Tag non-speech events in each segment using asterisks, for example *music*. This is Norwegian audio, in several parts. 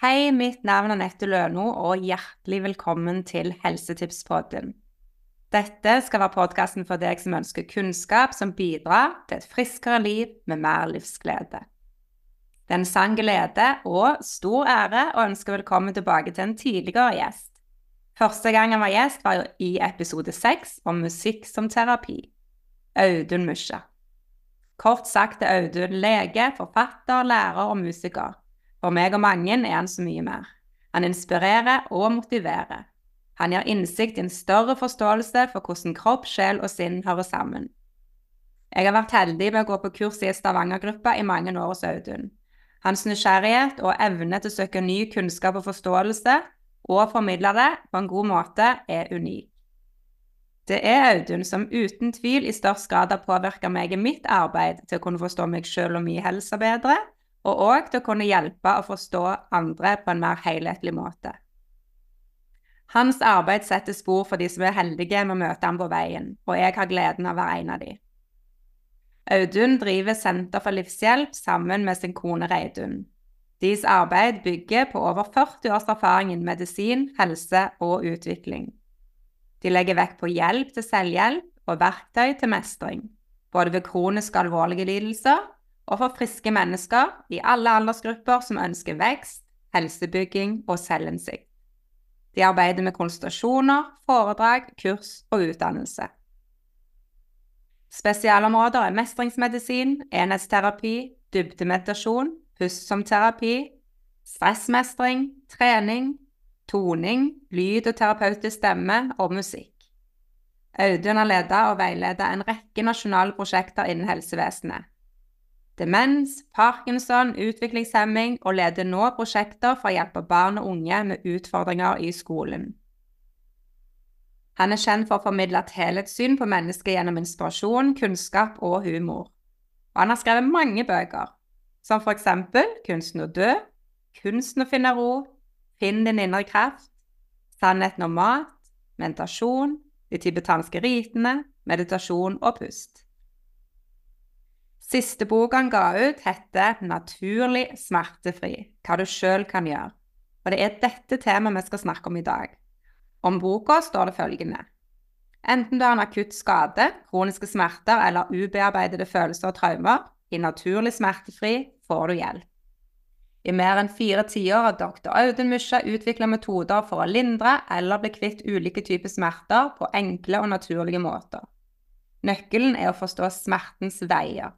Hei, mitt navn er Nette Løno, og hjertelig velkommen til Helsetipspodden. Dette skal være podkasten for deg som ønsker kunnskap som bidrar til et friskere liv med mer livsglede. Det er en sann glede og stor ære å ønske velkommen tilbake til en tidligere gjest. Første gang han var gjest, var i episode seks om musikk som terapi. Audun Musja. Kort sagt er Audun lege, forfatter, lærer og musiker. For meg og mange er han så mye mer. Han inspirerer og motiverer. Han gir innsikt i en større forståelse for hvordan kropp, sjel og sinn hører sammen. Jeg har vært heldig med å gå på kurs i Stavanger-gruppa i mange år hos Audun. Hans nysgjerrighet og evne til å søke ny kunnskap og forståelse, og formidle det på en god måte, er unik. Det er Audun som uten tvil i størst grad har påvirka meg i mitt arbeid til å kunne forstå meg sjøl og mye helse bedre, og òg til å kunne hjelpe å forstå andre på en mer helhetlig måte. Hans arbeid setter spor for de som er heldige med å møte ham på veien, og jeg har gleden av å være en av de. Audun driver Senter for livshjelp sammen med sin kone Reidun. Deres arbeid bygger på over 40 års erfaring innen medisin, helse og utvikling. De legger vekt på hjelp til selvhjelp og verktøy til mestring, både ved kroniske alvorlige lidelser og for friske mennesker i alle aldersgrupper som ønsker vekst, helsebygging og selvinnsikt. De arbeider med konsultasjoner, foredrag, kurs og utdannelse. Spesialområder er mestringsmedisin, enhetsterapi, dybdemeditasjon, pust som terapi, stressmestring, trening, toning, lyd og terapeutisk stemme og musikk. Audun har ledet og veiledet en rekke nasjonale prosjekter innen helsevesenet, demens, parkinson, utviklingshemming og leder nå prosjekter for å hjelpe barn og unge med utfordringer i skolen. Han er kjent for å formidle et helhetssyn på mennesket gjennom inspirasjon, kunnskap og humor. Og han har skrevet mange bøker, som for eksempel Kunsten å dø, Kunsten å finne ro, Finn din indre kraft, Sannheten om mat, Mentasjon, De tibetanske ritene, meditasjon og pust. Siste boka han ga ut, heter 'Naturlig smertefri hva du sjøl kan gjøre'. Og det er dette temaet vi skal snakke om i dag. Om boka står det følgende Enten du har en akutt skade, kroniske smerter eller ubearbeidede følelser og traumer, i Naturlig smertefri får du hjelp. I mer enn fire tiår har dr. Audun Musja utvikla metoder for å lindre eller bli kvitt ulike typer smerter på enkle og naturlige måter. Nøkkelen er å forstå smertens veier.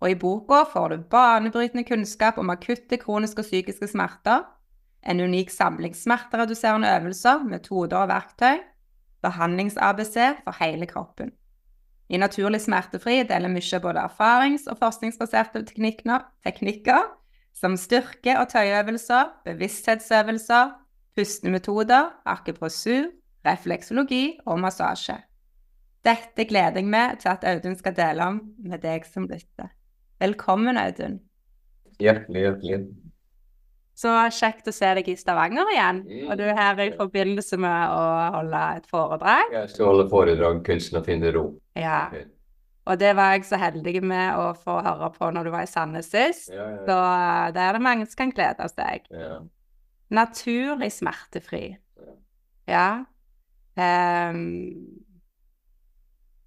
Og i boka får du banebrytende kunnskap om akutte kroniske og psykiske smerter, en unik samling smertereduserende øvelser, metoder og verktøy, behandlings-ABC for hele kroppen. I Naturlig smertefri deler mye både erfarings- og forskningsbaserte teknikker, som styrke- og tøyeøvelser, bevissthetsøvelser, pustemetoder, akupressur, refleksologi og massasje. Dette gleder jeg meg til at Audun skal dele om med deg som lytter. Velkommen, Audun. Hjertelig, hjertelig. Så kjekt å se deg i Stavanger igjen. Og du er her i forbindelse med å holde et foredrag. Jeg skal holde foredrag 'Kunsten å finne ro'. Ja. Og det var jeg så heldig med å få høre på når du var i Sandnes sist. Ja, ja. Så eh, det er det mange som kan glede seg. ja. Naturlig smertefri. Ja. Um,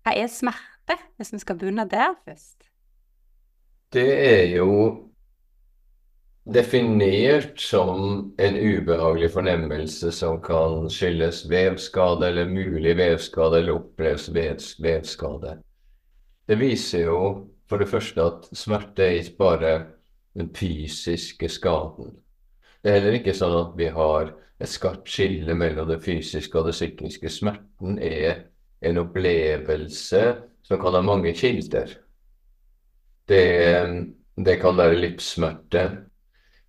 hva er smerte, hvis vi skal begynne der først? Det er jo definert som en ubehagelig fornemmelse som kan skyldes vevskade eller mulig vevskade eller opplevd vevskade. Det viser jo for det første at smerte er ikke bare den fysiske skaden. Det er heller ikke sånn at vi har et skarpt skille mellom det fysiske og det psykiske. Smerten er en opplevelse som kan ha mange kilder. Det, det kan være livssmerte.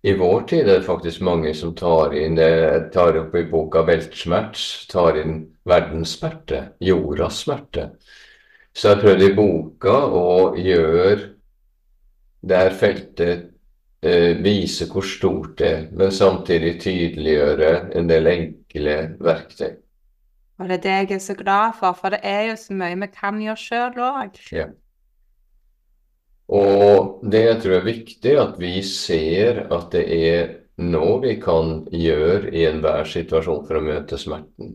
I vår tid er det faktisk mange som tar inn det tar opp i boka 'Veltsmerts', tar inn verdenssmerte, jordas smerte. Så jeg prøvde i boka å gjøre det her feltet eh, vise hvor stort det er, men samtidig tydeliggjøre en del enkle verktøy. Og det er det jeg er så glad for, for det er jo så mye vi kan gjøre sjøl òg. Ja. Og det jeg tror er viktig, at vi ser at det er noe vi kan gjøre i enhver situasjon for å møte smerten.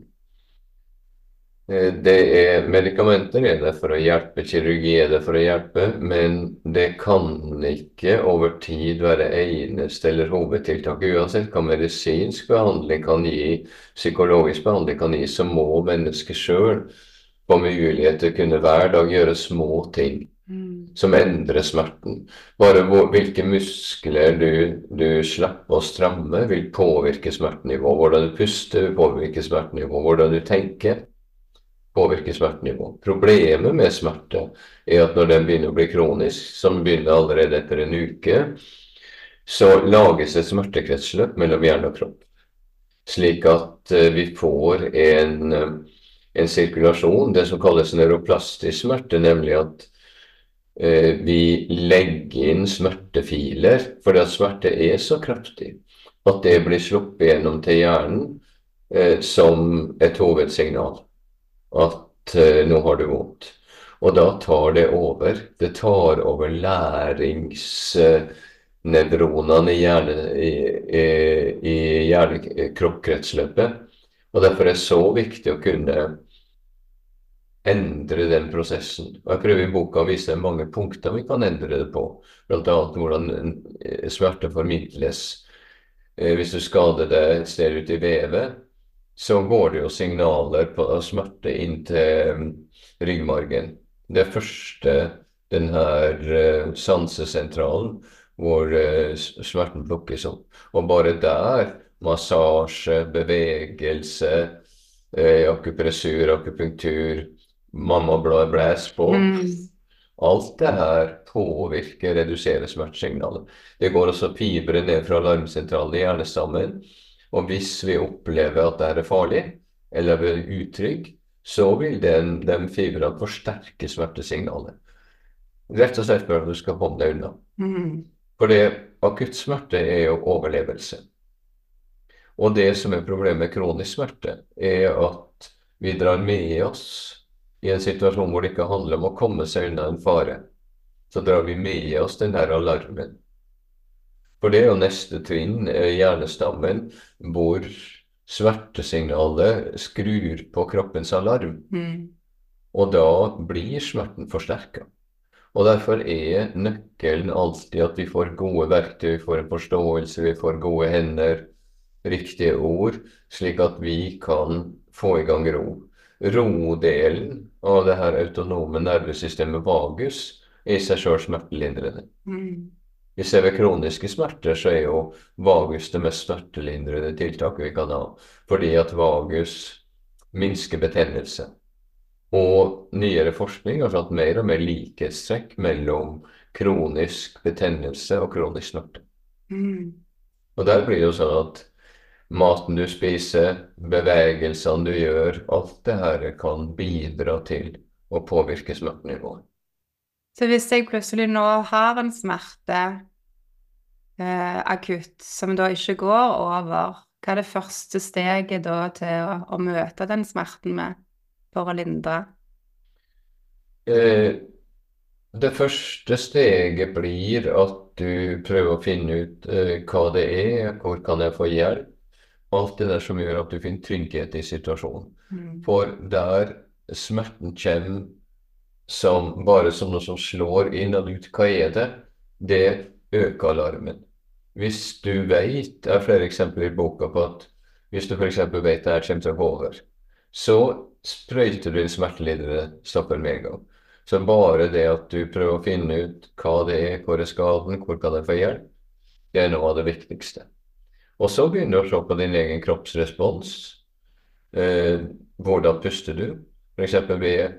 Eh, det er medikamenter er det for å hjelpe, kirurgi er det for å hjelpe, men det kan ikke over tid være eneste eller hovedtiltak. Uansett hva medisinsk behandling kan gi, psykologisk behandling kan gi, så må mennesket sjøl få mulighet til å kunne hver dag gjøre små ting mm. som endrer smerten. Bare hvilke muskler du, du slipper å stramme, vil påvirke smertenivået. Hvordan du puster, påvirker smertenivået. Hvordan du tenker påvirker smertenivå. Problemet med smerte er at når den begynner å bli kronisk, som begynner allerede etter en uke, så lages et smertekretsløp mellom hjerne og kropp. Slik at uh, vi får en, uh, en, sirkulasjon, det som kalles neuroplastisk smerte, nemlig at vi legger inn smertefiler, fordi at smerte er så kraftig at det blir sluppet gjennom til hjernen som et hovedsignal at eh, nå har du vondt. Og da tar det over. Det tar over læringsnevronene i, hjerne, i, i hjerne-kropp-kretsløpet. Og derfor er det så viktig å kunne endre den prosessen. Og Jeg prøver i boka å vise mange punkter vi kan endre det på. Bl.a. hvordan smerte formidles. Eh, hvis du skader deg et sted ute i vevet, så går det jo signaler på smerte inn til um, ryggmargen. Det første den her sansesentralen hvor smerten plukkes opp. Og bare der, massasje, bevegelse, akupressur, akupunktur, mammablad blæs på mm. Alt det her påvirker, reduserer smertesignalet. Det går også fibre ned fra alarmsentralen i hjernestammen og hvis vi opplever at det er farlig, eller er utrygg, så vil den, den fibrene forsterke smertesignalet. Rett og slett for at du skal komme deg unna. Mm. For akutt smerte er jo overlevelse. Og det som er problemet med kronisk smerte, er at vi drar med oss i en situasjon hvor det ikke handler om å komme seg unna en fare. Så drar vi med oss den der alarmen. For det er jo neste trinn, hjernestammen, hvor smertesignalet skrur på kroppens alarm. Mm. Og da blir smerten forsterka. Og derfor er nøkkelen alltid at vi får gode verktøy, vi får en forståelse, vi får gode hender, riktige ord, slik at vi kan få i gang ro. Rodelen av det her autonome nervesystemet vagus er i seg sjøl smertelindrende. Mm. Hvis det er ved kroniske smerter, så er jo vagus det mest smertelindrende tiltaket vi kan ha. Fordi at vagus minsker betennelse. Og nyere forskning har satt mer og mer likhetstrekk mellom kronisk betennelse og kronisk smerte. Mm. Og der blir det jo sånn at maten du spiser, bevegelsene du gjør, alt det her kan bidra til å påvirke smertenivået. Så hvis jeg plutselig nå har en smerte eh, akutt som da ikke går over, hva er det første steget da til å, å møte den smerten med for å lindre? Eh, det første steget blir at du prøver å finne ut eh, hva det er, hvor kan jeg få hjelp? Alt det der som gjør at du finner trygghet i situasjonen. Mm. For der smerten kommer som bare som noe som slår inn og ut. Hva er det? Det øker alarmen. Hvis du vet, det er flere eksempler i boka på at hvis du f.eks. vet det her kommer til å gå over, så sprøyter du inn smertelindrende stopper med en gang. Så bare det at du prøver å finne ut hva det er, hvor er skaden, hvor kan jeg få hjelp, det er noe av det viktigste. Og så begynner du å se på din egen kroppsrespons. Eh, hvordan puster du? F.eks. ved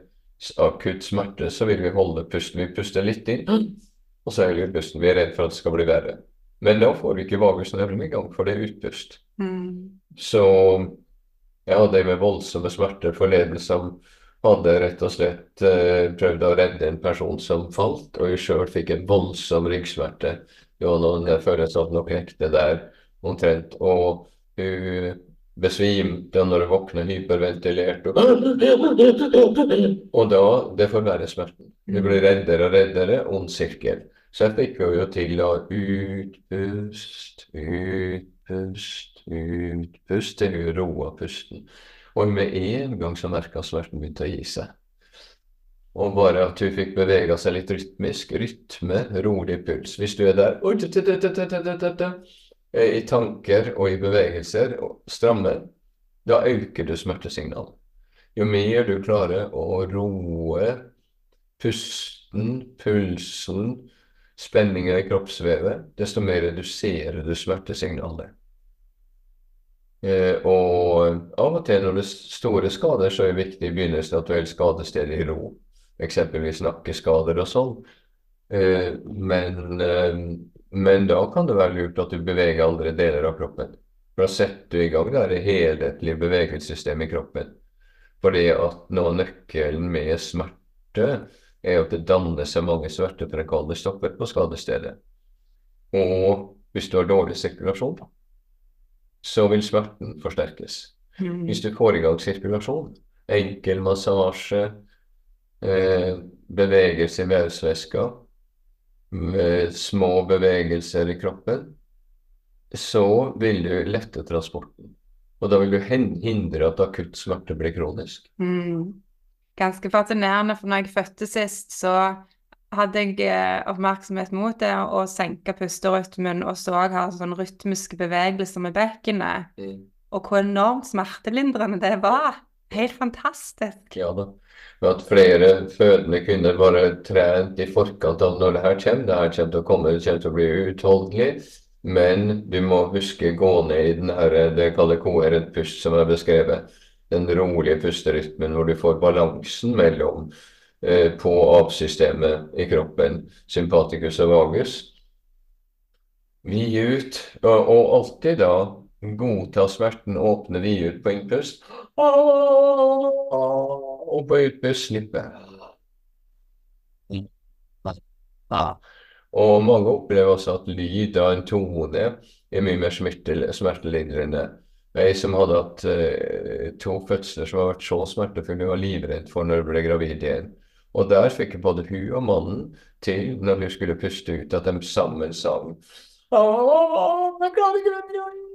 akutt smerte, så vil vi holde pusten. Vi puster litt inn, *clears throat* og så holder vi pusten. Vi er redd for at det skal bli verre. Men da får vi ikke vagusnerven i gang, for det er utpust. Mm. Så jeg hadde med voldsomme smerter forleden som hadde rett og slett eh, prøvd å redde en person som falt, og jeg sjøl fikk en voldsom ryggsmerte. Det var noen følelser av noe det der omtrent. Og hun besvimte, når hun våkner hyperventilert. *clears throat* Og, da det forverrer smerten. Du blir reddere og reddere, ond sirkel. Så jeg fikk jo til å utpust, utpust, utpust til hun roa pusten. Og med en gang så merka smerten begynte å gi seg. Og bare at hun fikk bevega seg litt rytmisk. Rytme, rolig puls. Hvis du er der i tanker og i bevegelser, og stramme, da øker du smertesignalet. Jo mer du klarer å roe pusten, pulsen, spenninger i kroppsvevet, desto mer reduserer du smertesignalet. Eh, og av og til når det er store skader, så er det viktig i begynnelsen at du holder skadestedet i ro. Eksempelvis nakkeskader og sånn. Eh, men, eh, men da kan det være lurt at du beveger andre deler av kroppen. For da setter du i gang det helhetlige bevegelsessystemet i kroppen. Fordi at av nøkkelen med smerte er at det danner seg mange smertefremkallende stoffer på skadestedet. Og hvis du har dårlig sirkulasjon, så vil smerten forsterkes. Mm. Hvis du får i gang sirkulasjon, enkel massasje, eh, bevegelse i vevsvæska, små bevegelser i kroppen, så vil du lette transporten. Og da vil du hindre at akutt smerte blir kronisk. Mm ganske fascinerende, for når jeg fødte sist, så hadde jeg eh, oppmerksomhet mot det å senke pusterytmen, og så ha sånn rytmiske bevegelser med bekkenet. Mm. Og hvor enormt smertelindrende det var. Helt fantastisk. Ja da. Med at flere fødende kvinner bare trent i forkant av når det her kommer. Det her kommer til å komme, det kommer til å bli utholdelig. Men du må huske gå ned i den her, det kaller koherent pust, som er beskrevet den rolige pusterytmen hvor du får balansen mellom eh, på avsystemet i kroppen, sympaticus og vagus. Vid ut, og, og, alltid da godta smerten, åpner vid ut på innpust. Og på utpust slippe. Og mange opplever også at lyd av en tone er mye mer smertelindrende Ei som hadde hatt uh, to fødsler som har vært så smertefulle, hun var livredd for når hun ble gravid igjen. Og der fikk både hun og mannen til, når hun skulle puste ut, at de sammen sang jeg klarer ikke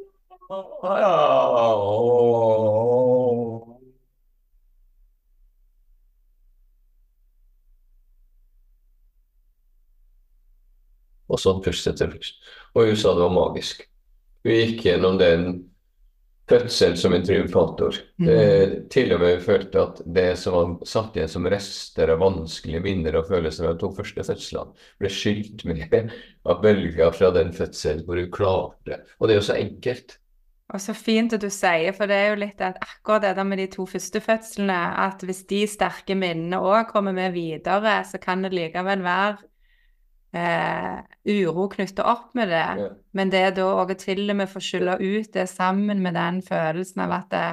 Og sånn pustet etter pust. Og hun sa det var magisk. Hun gikk gjennom den fødsel som en triumfator. Mm. Eh, til og med følte at det som var satt igjen som rester av vanskelige minner og følelser av de to første fødslene, ble skylt med *laughs* av bølger fra den fødselen hvor hun klarte. Og det er jo så enkelt. Og så fint at du sier, for det er jo litt at akkurat det der med de to første fødslene, at hvis de sterke minnene òg kommer med videre, så kan det likevel være eh, uro knytta opp med det. Ja. Men det er da òg til og med få skylle ut det sammen med den følelsen av at det,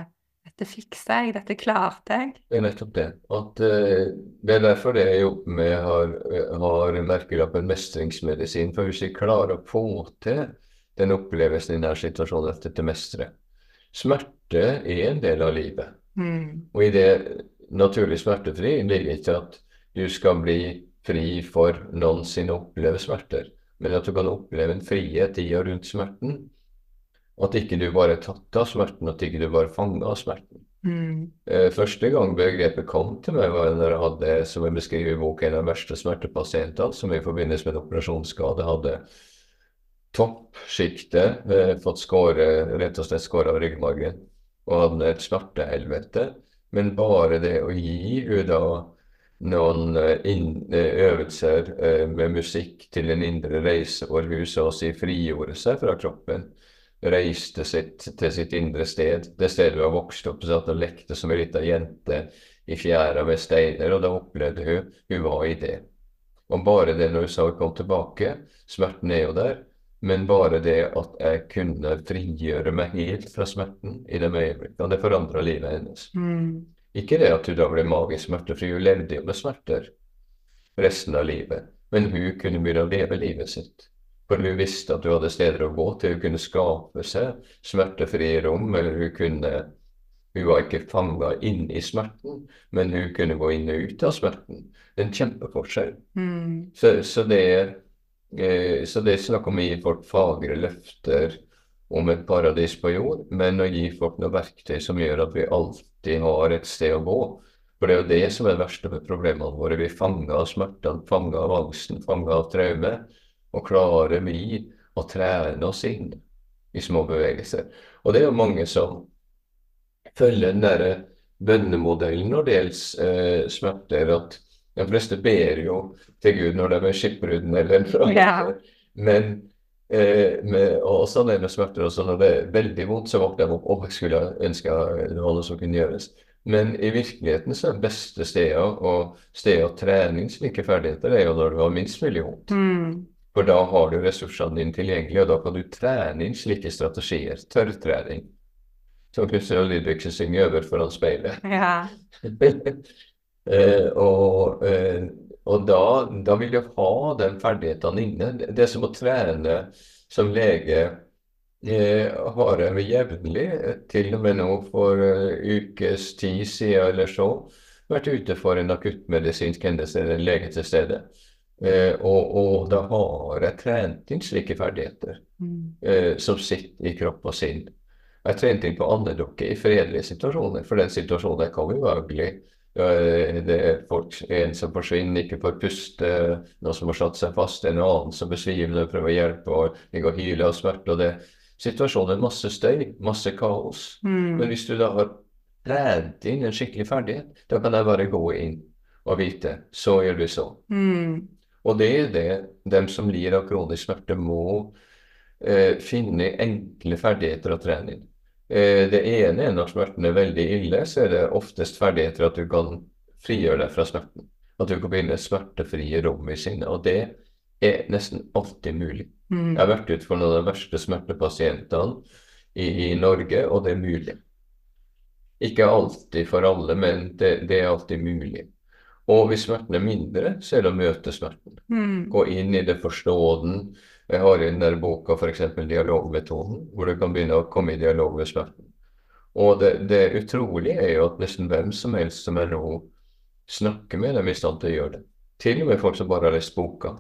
dette fiksa jeg, dette klarte jeg. Det er nettopp det. At, uh, det er derfor det jeg jobber med, har, har merkelappen mestringsmedisin. For hvis vi klarer å få til den opplevelsen i denne situasjonen at dette mestrer Smerte er en del av livet. Mm. Og i det naturlig smertefri ligger ikke at du skal bli fri for noensinne å oppleve smerter, men at du kan oppleve en frihet i og rundt smerten. At ikke du bare er tatt av smerten, at ikke du bare er fanget av smerten. Mm. Eh, første gang begrepet kom til meg, var når jeg hadde, som jeg beskriver i boken, en av de verste smertepasientene som i forbindelse med en operasjonsskade hadde toppsjiktet, eh, fått skåre, rett og slett skåret av ryggmargen, og hadde et smertehelvete. Men bare det å gi henne da noen eh, eh, øvelser med musikk til en indre reise hvor hun så å si frigjorde seg fra kroppen. Reiste sitt, til sitt indre sted, det stedet hun har vokst opp, satt og lekte som ei lita jente i fjæra med steiner, og da opplevde hun hun var i det. Og bare det når hun sa hun kom tilbake, smerten er jo der, men bare det at jeg kunne frigjøre meg helt fra smerten i de Og det forandra livet hennes. Mm. Ikke det at hun da ble magisk smertefri, hun levde jo med smerter resten av livet. Men hun kunne begynne å leve livet sitt. For hun visste at hun hadde steder å gå til. Hun kunne skape seg smertefrie rom, eller hun kunne Hun var ikke fanga inn i smerten, men hun kunne gå inn og ut av smerten. Det er en kjempeforskjell. Mm. Så, så det er så det er snakk om å gi folk fagre løfter om et paradis på jord, men å gi folk noe verktøy som gjør at vi alltid har et sted å gå. For det er jo det som er det verste med problemene våre. Vi fanger av smertene, fanger av angsten, fanger av traume. Og klarer vi å trene oss inn i små bevegelser. Og det er jo mange som følger den derre bønnemodellen når det gjelder eh, smerter. at de fleste ber jo til Gud når de er skipbrudne eller noe. Ja. Men eh, med, og også det med smerter også når det er veldig vondt, så våkner de opp og skulle ønske noe som kunne gjøres. Men i virkeligheten så er det beste stedet og stedet å trene slike ferdigheter er jo når du har minst mulig vondt. Mm. For da har du ressursene dine tilgjengelig, og da kan du trene inn slike strategier. Tørrtrening. Som Christian Lydvigsen synger over foran speilet. Ja. *laughs* Eh, og eh, og da, da vil du ha den ferdighetene inne. Det er som å trene som lege eh, har jeg jevnlig, til og med nå for uh, ukes tid siden eller så, vært ute for en akuttmedisinsk hendelse, en lege til stede. Eh, og, og da har jeg trent inn slike ferdigheter Mm. eh, som sitter i kropp og sinn. Jeg trente inn på andedukke i fredelige situasjoner, for den situasjonen kan være ubehagelig. Eh, Det er folk, en som forsvinner, ikke får puste, noen som har satt seg fast, en annen som besvimer og prøver å hjelpe, og ligger og hyler av smerte. og det Situasjonen er masse støy, masse kaos. Mm. Men hvis du da har trent inn en skikkelig ferdighet, da kan jeg bare gå inn og vite så gjør du så. Mm. Og det er det dem som lir av kronisk smerte, må eh, finne enkle ferdigheter å trene inn. Eh, det ene er når smerten er veldig ille, så er det oftest ferdigheter at du kan frigjøre deg fra smerten. At du kan begynne smertefrie rom i sinnet. Og det er nesten alltid mulig. Mm. Jeg har vært ute for noen av de verste smertepasientene i, i Norge, og det er mulig. Ikke alltid for alle, men det, det er alltid mulig. Og hvis smerten er mindre, så er det å møte smerten. Mm. Gå inn i det, forstå den. Jeg har i den der boka f.eks. dialogmetoden, hvor du kan begynne å komme i dialog med smerten. Og det, det utrolige er jo at nesten hvem som helst som er nå snakker med dem, i stand til å gjøre det. Til og med folk som bare har lest boka.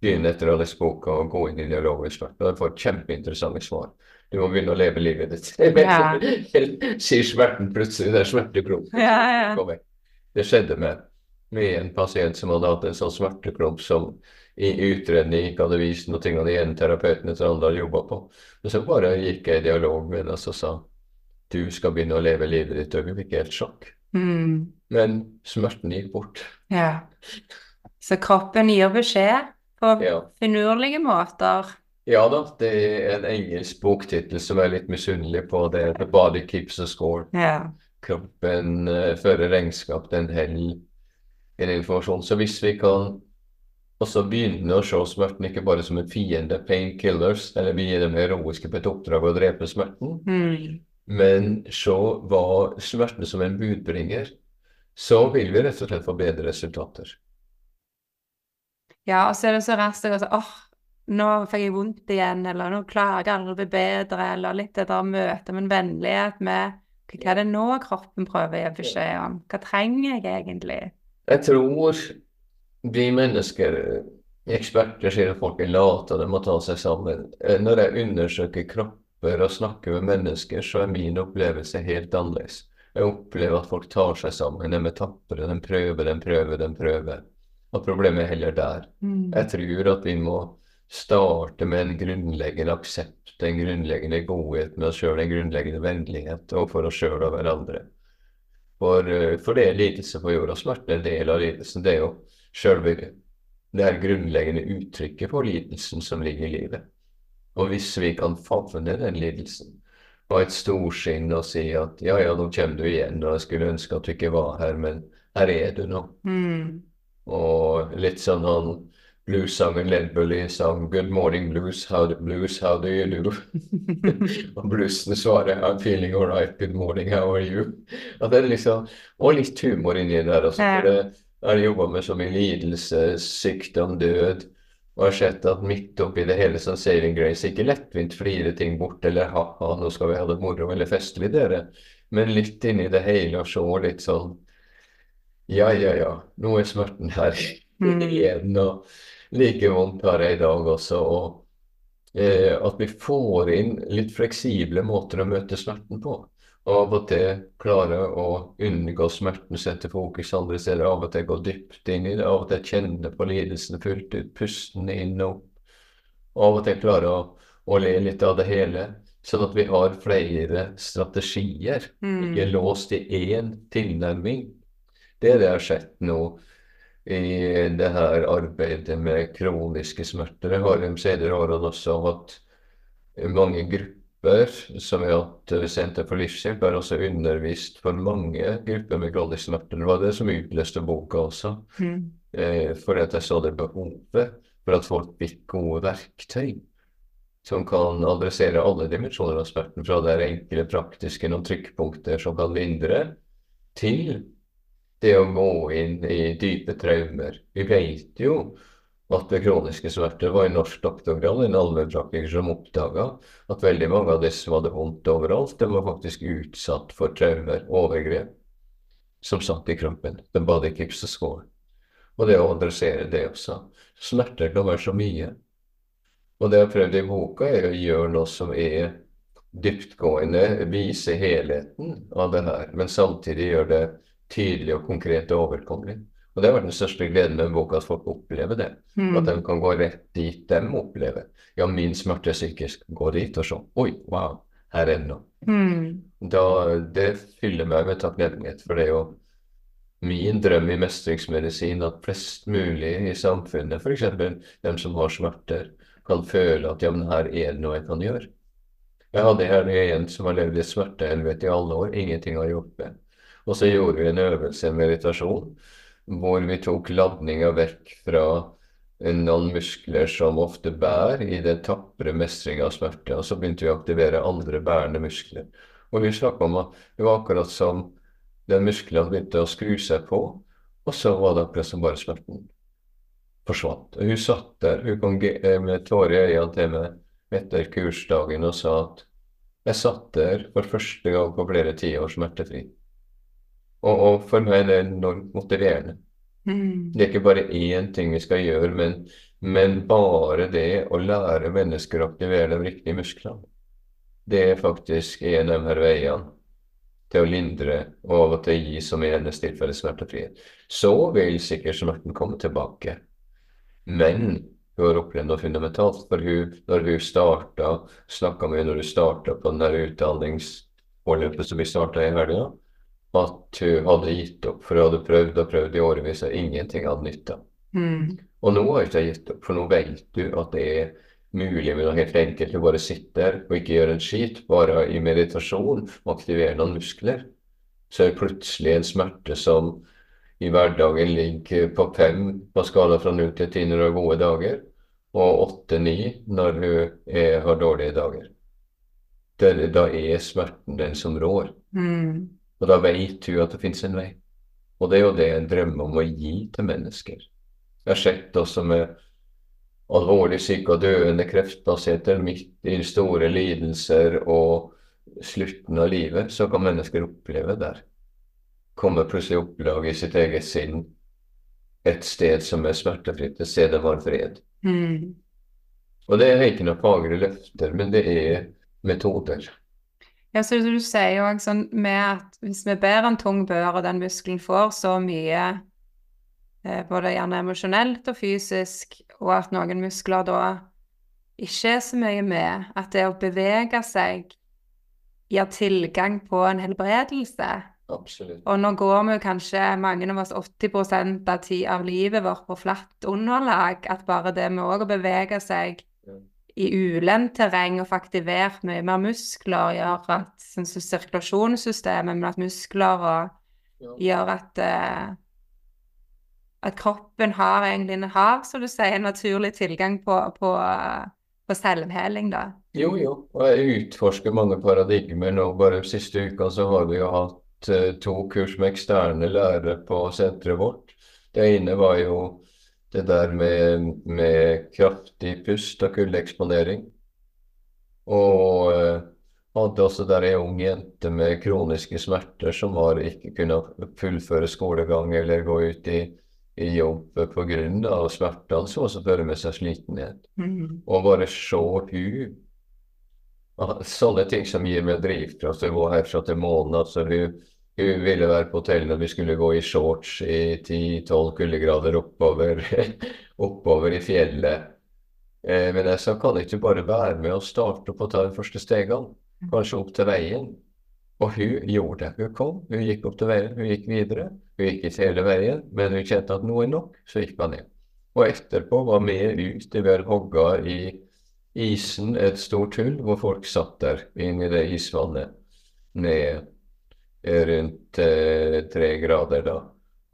Begynne etter å ha lest boka og gå inn i dialog med smerten. De får kjempeinteressante svar. Du må begynne å leve livet ditt. *laughs* Ja. Sier smerten plutselig. Det er smerteklump. Ja, ja. Det skjedde med, med en pasient som hadde hatt en sånn smerteklump som i utredning ikke hadde vist noe av de ene terapeuten etter den andre hadde jobba på. Men så bare gikk jeg i dialog med henne og sa du skal begynne å leve livet ditt. Og hun fikk helt sjokk. Mm. Men smerten gikk bort. Ja. Så kroppen gir beskjed på Ja. finurlige måter. Ja da, det er en engelsk boktittel som jeg er litt misunnelig på. Det 'The Body Keeps a Score'. Ja. Kroppen uh, fører regnskap, den holder en informasjon. Så hvis vi kan også begynne å se smerten ikke bare som en fiende, painkillers, eller vi er dem heroiske på et oppdrag å drepe smerten, Mm. men se hva smerten som en budbringer, så vil vi rett og slett få bedre resultater. Ja, og så er det så raskt å sånn åh, nå fikk jeg vondt igjen, eller nå klarer jeg aldri å bli bedre, eller litt det der møtet med en vennlighet med hva er det nå kroppen prøver å gi beskjed om? Hva trenger jeg egentlig? Jeg tror vi mennesker, eksperter, sier at folk er late og de må ta seg sammen. Eh, Når jeg undersøker kropper og snakker med mennesker, så er min opplevelse helt annerledes. Jeg opplever at folk tar seg sammen, de er tapre, de prøver, de prøver, de prøver. Og problemet er heller der. Mm. Jeg tror at vi må starte med en grunnleggende aksept, en grunnleggende godhet med oss sjøl, en grunnleggende vennlighet overfor oss sjøl og hverandre. For, eh, for det er lidelse på jorda. Smerte er en del av lidelsen. Det er jo sjølve det er grunnleggende uttrykket for lidelsen som ligger i livet. Og hvis vi kan favne den lidelsen, på et storsinn og si at ja, ja, nå kommer du igjen, og jeg skulle ønske at du ikke var her, men her er du nå. Mm. Og litt sånn han bluessangeren Ledbully sang 'Good morning blues, how do, blues, how do you do?' *laughs* og bluesen svarer 'I'm feeling alright, good morning, how are you?' Og det er liksom, og litt humor inni der også. For det, har jobba med så mye lidelse, sykdom, død. Og har sett at midt oppi det hele sånn saving grace, ikke lettvint flirer ting bort eller ha-ha, nå skal vi ha det moro eller vi dere. Men litt inni det hele og så litt sånn ja, ja, ja, nå er smerten her *laughs* Mm. igjen. Og like vondt har jeg i dag også. Og eh, at vi får inn litt fleksible måter å møte smerten på. Av og til klare å unngå smerten, sette fokus andre steder. Av og til gå dypt inn i det. Av og til kjenne på lidelsen fullt ut, pusten inn og opp. Av og til klare å, å le litt av det hele. Sånn at vi har flere strategier, Mm. ikke låst i én tilnærming. Det er det jeg har sett nå i det her arbeidet med kroniske smerter. Jeg har de senere årene også hatt mange grupper som har hatt ved Senter for livshjelp. Har også undervist for mange grupper med kroniske smerter. Det var det som utløste boka også. Mm. Eh, fordi at jeg så det behovet for at folk fikk gode verktøy som kan adressere alle dimensjoner av smerten, fra det enkle, praktiske, noen trykkpunkter som kan lindre, til det å gå inn i dype traumer. Vi vet jo at det kroniske smertet var en norsk doktorgrad, en allmennpraktiker, som oppdaga at veldig mange av disse som hadde vondt overalt, de var faktisk utsatt for traumer, overgrep, som satt i kroppen. De bad ikke så skål. Og det å adressere det også. Smerter kan være så mye. Og det jeg har prøvd i boka, er å gjøre noe som er dyptgående, vise helheten av det her, men samtidig gjøre det tydelig og konkret og overkommelig. Og det har vært den største gleden med boka, at folk opplever det. At de Mm. kan gå rett dit de opplever. Ja, min smerte er psykisk. Gå dit og se. Oi, wow, her er det noe. Mm. Da, det fyller meg med takknemlighet, for det er jo min drøm i mestringsmedisin at flest mulig i samfunnet, f.eks. dem som har smerter, kan føle at ja, men her er det noe jeg kan gjøre. Jeg hadde her en som har levd i smertehelvete i alle år, ingenting har hjulpet. Og så gjorde vi en øvelse, en meditasjon, hvor vi tok ladninga vekk fra noen muskler som ofte bærer i den tapre mestringa av smerte, og så begynte vi å aktivere andre bærende muskler. Og vi snakka om at det var akkurat som den muskelen begynte å skru seg på, og så var det akkurat som bare smerten forsvant. Og hun satt der, hun eh, med tårer i øynene til meg etter kursdagen og sa at jeg satt der for første gang på flere tiår smertefri. Og, og for meg er det enormt motiverende. Mm. Det er ikke bare én ting vi skal gjøre, men, men bare det å lære mennesker å aktivere de riktige musklene. Det er faktisk en av de veiene til å lindre og av og til gi som i hennes tilfelle smertefrihet. Så vil sikkert smerten komme tilbake. Men hun har opplevd noe fundamentalt. For hun, når hun starta, snakka med henne når hun starta på den der utdanningsforløpet som vi starta i helga, at hun hadde gitt opp. For hun hadde prøvd og prøvd i årevis, og ingenting hadde nytta. Mm. Og nå har hun ikke gitt opp, for nå vet du at det er mulig med noe helt enkelt. Du bare sitter og ikke gjør en skit, bare i meditasjon og aktiverer noen muskler. Så er det plutselig en smerte som i hverdagen ligger på fem på skala fra null til ti når hun har gode dager, og åtte-ni når hun er, har dårlige dager. Da, da er smerten den som rår. Mm. Og da veit hun at det finnes en vei. Og det er jo det en drømmer om å gi til mennesker. Jeg har sett også med alvorlig syke og døende kreftpasienter midt i store lidelser og slutten av livet, så kan mennesker oppleve der. Kommer plutselig opplag i sitt eget sinn. Et sted som er smertefritt, et sted det var fred. Mm. Og det er ikke noen fagre løfter, men det er metoder. Ja, så du sier jo også sånn med at hvis vi bærer en tung bør, og den muskelen får så mye eh, både gjerne emosjonelt og fysisk, og at noen muskler da ikke er så mye med, at det å bevege seg gir tilgang på en helbredelse. Absolutt. Og nå går vi jo kanskje mange av oss 80% av, tid av livet vårt på flatt underlag, at bare det med å bevege seg. I ulendt terreng og få aktivert mye mer muskler, gjør at sånn som sirkulasjonssystemet, men at muskler og gjør at uh, at kroppen har egentlig en har, som du sier, en naturlig tilgang på, på, på selvheling, da. Jo, jo. Og jeg utforsker mange paradigmer nå. Bare siste uka så har vi jo hatt eh, to kurs med eksterne lærere på senteret vårt. Det ene var jo det der med, med kraftig pust og kuldeeksponering. Og eh, hadde også der ei ung jente med kroniske smerter som var ikke kunne fullføre skolegang eller gå ut i, i jobb pga. smertene, som også fører med seg slitenhet. Mm. Og bare se hun Sånne ting som gir meg drivkraft. Jeg var herfra til månen. altså hun ville være på hotellet når vi skulle gå i shorts i 10-12 kuldegrader oppover, *laughs* oppover i fjellet. Eh, men jeg sa kan ikke bare være med og starte opp og ta de første stegene, kanskje opp til veien. Og hun gjorde det. Hun kom, hun gikk opp til veien, hun gikk videre. Hun gikk ikke hele veien, men hun kjente at nå er nok, så gikk hun ned. Og etterpå var vi ute ved hogga i isen et stort hull, hvor folk satt der inne i det isvannet ned rundt eh, tre grader da.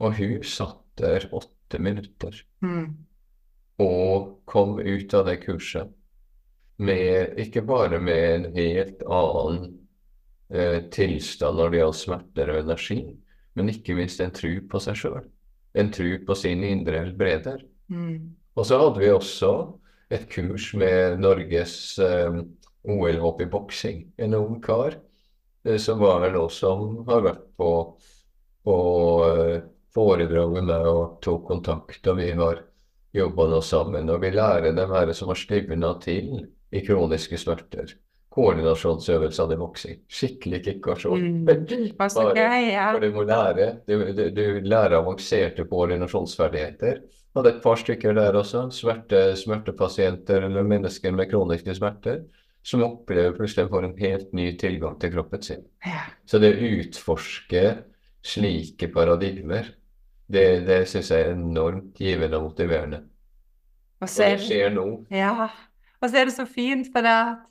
Og hun satt der åtte minutter Mm. og kom ut av det kurset med ikke bare med en helt annen eh, tilstand når det gjaldt smerter og energi, men ikke minst en tru på seg sjøl. En tru på sin indre helbreder. Mm. Og så hadde vi også et kurs med Norges eh, OL-hopp i boksing. En ung kar som var vel også som har vært på, på foredraget med og tok kontakt, og vi har jobba nå sammen. Og vi lærer dem her som har stivna til i kroniske smerter. Koordinasjonsøvelser i boksing. Skikkelig kickasjon. Mm. Bare- gøy, ja. for du må lære, du, du, du lærer avanserte koordinasjonsferdigheter. Hadde et par stykker der også, smerte, smertepasienter eller mennesker med kroniske smerter, som opplever plutselig får en helt ny tilgang til kroppen sin. ja. Så det å utforske slike paradigmer, det, det syns jeg er enormt givende og motiverende. Og Og så er det skjer nå. Ja, og så er det så fint, for det at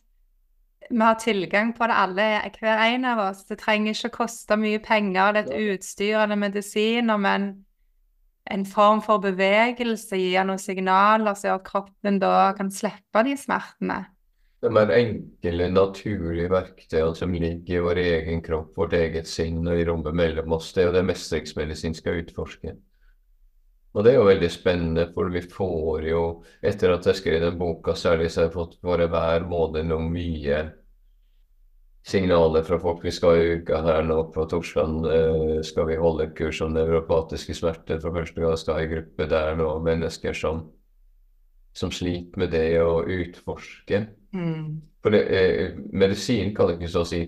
vi har tilgang på det alle, hver en av oss. Det trenger ikke å koste mye penger, det er et utstyr eller medisiner, men en form for bevegelse gir noen signaler som gjør at kroppen da kan slippe de smertene. De er enkle, naturlige verktøyene som ligger i vår egen kropp, vårt eget sinn og i rommet mellom oss, det er jo det mestringsmedisin skal utforske. Og det er jo veldig spennende, for vi får jo, etter at jeg skrev den boka, særlig så har jeg fått bare hver måned noen mye signaler fra folk. Vi skal i uka her nå på torsdag eh, skal vi holde kurs om nevropatiske smerter. For første gang skal jeg i gruppe der nå, mennesker som, som sliter med det å utforske. Mm. For det, eh, medisin kan ikke så si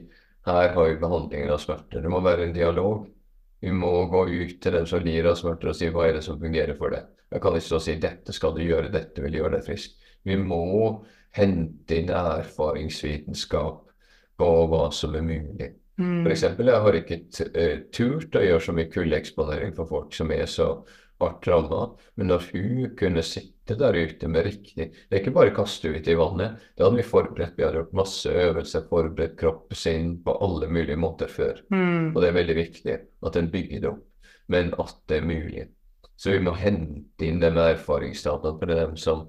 her har vi behandlingen av smerter. Det må være en dialog. Vi må gå ut til den som lider av smerter og si hva er det som fungerer for deg. Jeg kan ikke så si dette skal du gjøre, dette vil gjøre deg frisk. Vi må hente inn erfaringsvitenskap på hva som er mulig. Mm. Eksempel, jeg har ikke eh, turt å gjøre så mye kuldeeksponering for folk som er så hardt ramma, men at hun kunne sitte der ute med riktig Det er ikke bare kaste ut i vannet, det hadde vi forberedt. Vi hadde gjort masse øvelser, forberedt kroppen sin på alle mulige måter før. Mm. Og det er veldig viktig at en bygger det opp, men at det er mulig. Så vi må hente inn de erfaringsdataene for dem som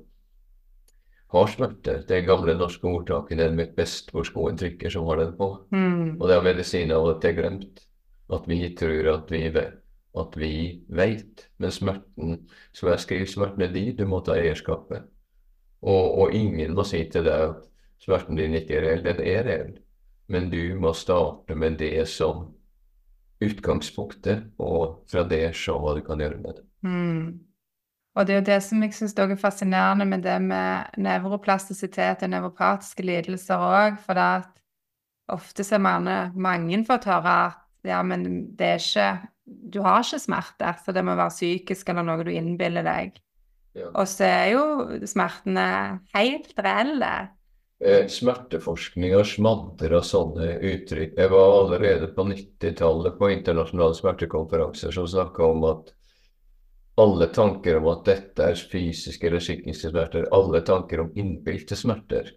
har smerte. Det gamle norske ordtaket 'den vet best hvor skoen trykker', som har den på. Mm. Og det er medisiner og det er glemt. At vi tror at vi vet. At vi vet. med smerten, som jeg skriver, smerten er din, du må ta eierskapet. Og, og ingen må si til deg at smerten din ikke er reell. Den er reell. Men du må starte med det som utgangspunktet, og fra det se hva du kan gjøre med det. Mm. Og det er jo det som jeg syns er fascinerende med det med nevroplastisitet og nevropatiske lidelser òg, for det at ofte så er mange, mange fått høre at ja, men det er ikke Du har ikke smerter, så det må være psykisk eller noe du innbiller deg. Ja. Og så er jo smertene helt reelle. Eh, smerteforskning og smadder og sånne uttrykk. Jeg var allerede på 90-tallet på internasjonale smertekonferanser som snakka om at alle tanker om at dette er fysiske eller psykiske smerter, alle tanker om innbilte smerter,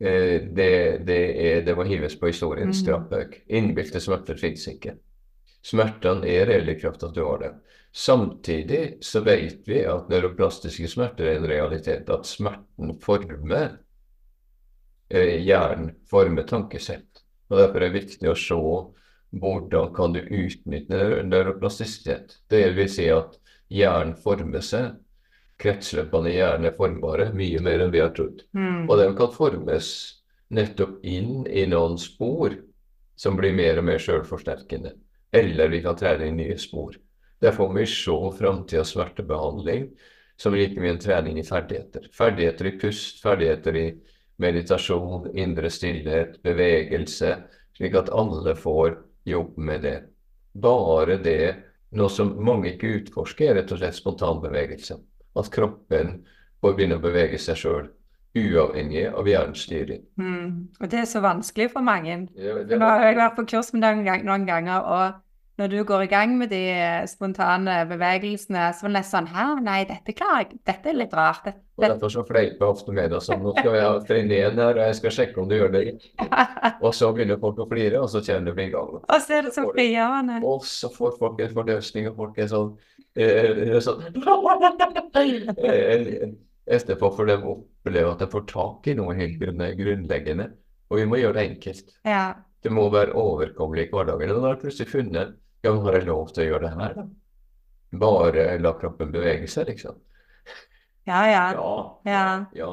eh, det, det, er, det må hives på historiens Mm. Innbilte smerter fins ikke. Smertene er reelle i kraft at du har dem. Samtidig så vet vi at neuroplastiske smerter er en realitet. At smerten former eh, hjernen, former tankesett. Og Derfor er det viktig å se hvordan kan du utnytte neur- neuroplastisitet. Det vil si at hjernen former seg. Kretsløpene i hjernen er formbare mye mer enn vi har trodd. Mm. Og de kan formes nettopp inn i noen spor som blir mer og mer selvforsterkende. Eller vi kan trene i nye spor. Derfor må vi se framtidas smertebehandling som like mye en trening i ferdigheter. Ferdigheter i pust, ferdigheter i meditasjon, indre stillhet, bevegelse, slik at alle får jobb med det. Bare det, noe som mange ikke utforsker, er rett og slett spontanbevegelse. At kroppen får begynne å bevege seg sjøl, uavhengig av jernstyring. Mm. Og det er så vanskelig for mange. Ja, det Nå har jeg vært på kurs med deg gang- noen ganger, og når du går i gang med de spontane bevegelsene, så er det nesten sånn Hæ, nei, dette klarer jeg. Dette er litt rart. Dette, Og derfor så fleiper jeg ofte med deg sånn. Nå skal jeg trene igjen her, og jeg skal sjekke om du gjør det. Og så begynner folk å flire, og så kjenner vi i gang. Og så er det så frigjørende. Og så får folk en forløsning, og folk er sånn, eh, sånn eh, Etterpå får de oppleve at jeg får tak i noe helt grunnleggende. Og vi må gjøre det enkelt. Ja. Det må være overkommelig i hverdagen. Og da har jeg plutselig funnet Ja, men har jeg lov til å gjøre det her, da? Bare la kroppen bevege seg, liksom. Ja, ja. *laughs* Ja. Ja. ja.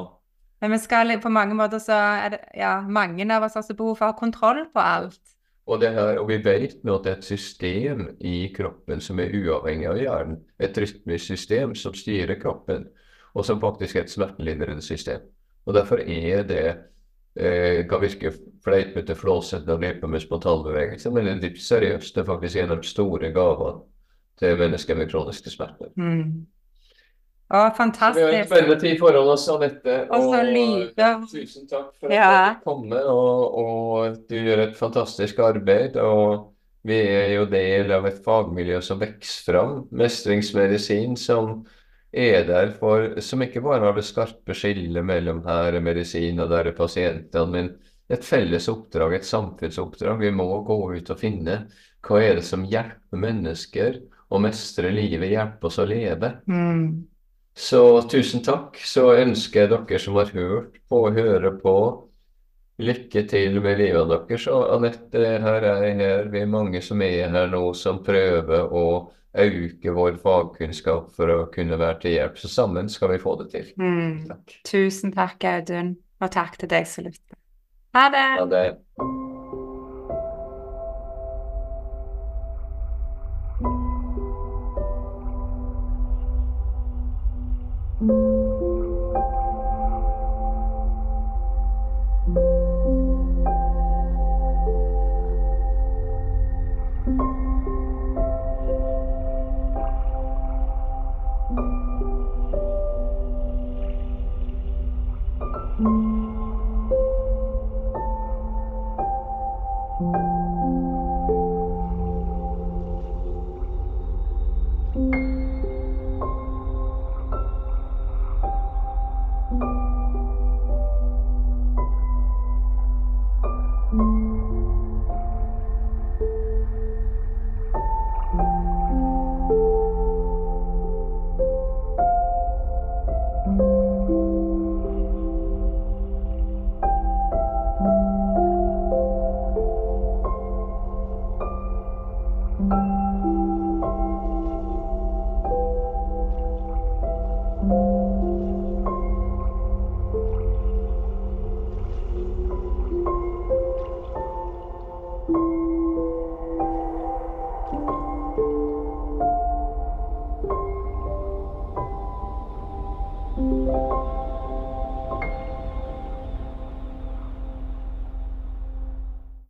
Men vi skal på mange måter så er det ja, mange av oss har behov for å ha kontroll på alt. Og, det her, og vi vet nå at det er et system i kroppen som er uavhengig av hjernen. Et rytmisk system som styrer kroppen, og som faktisk er et smertelindrende system. Og derfor er det eh, kan virke fleipete, flåsete og løpe med spontanbevegelse, men det er seriøst. Det er faktisk en av de store gavene til mennesker med kroniske smerter. Mm. Å, Vi har en spennende tid foran oss, Anette. Og så og. Tusen takk for at du kom, og, og du gjør et fantastisk arbeid. Og vi er jo del av et fagmiljø som vokser fram. Mestringsmedisin som er der for Som ikke bare har det skarpe skillet mellom her er medisin og der er pasientene, men et felles oppdrag, et samfunnsoppdrag. Vi må gå ut og finne hva er det som hjelper mennesker å mestre livet, hjelpe oss å leve. Mm. Så tusen takk. Så ønsker jeg dere som har hørt på å høre på, lykke til med livet deres. Og Anette, her er jeg her. Vi er mange som er her nå som prøver å øke vår fagkunnskap for å kunne være til hjelp. Så sammen skal vi få det til. Mm. Takk. Tusen takk, Audun. Og takk til deg som lytter. Ha det! Ha det. thank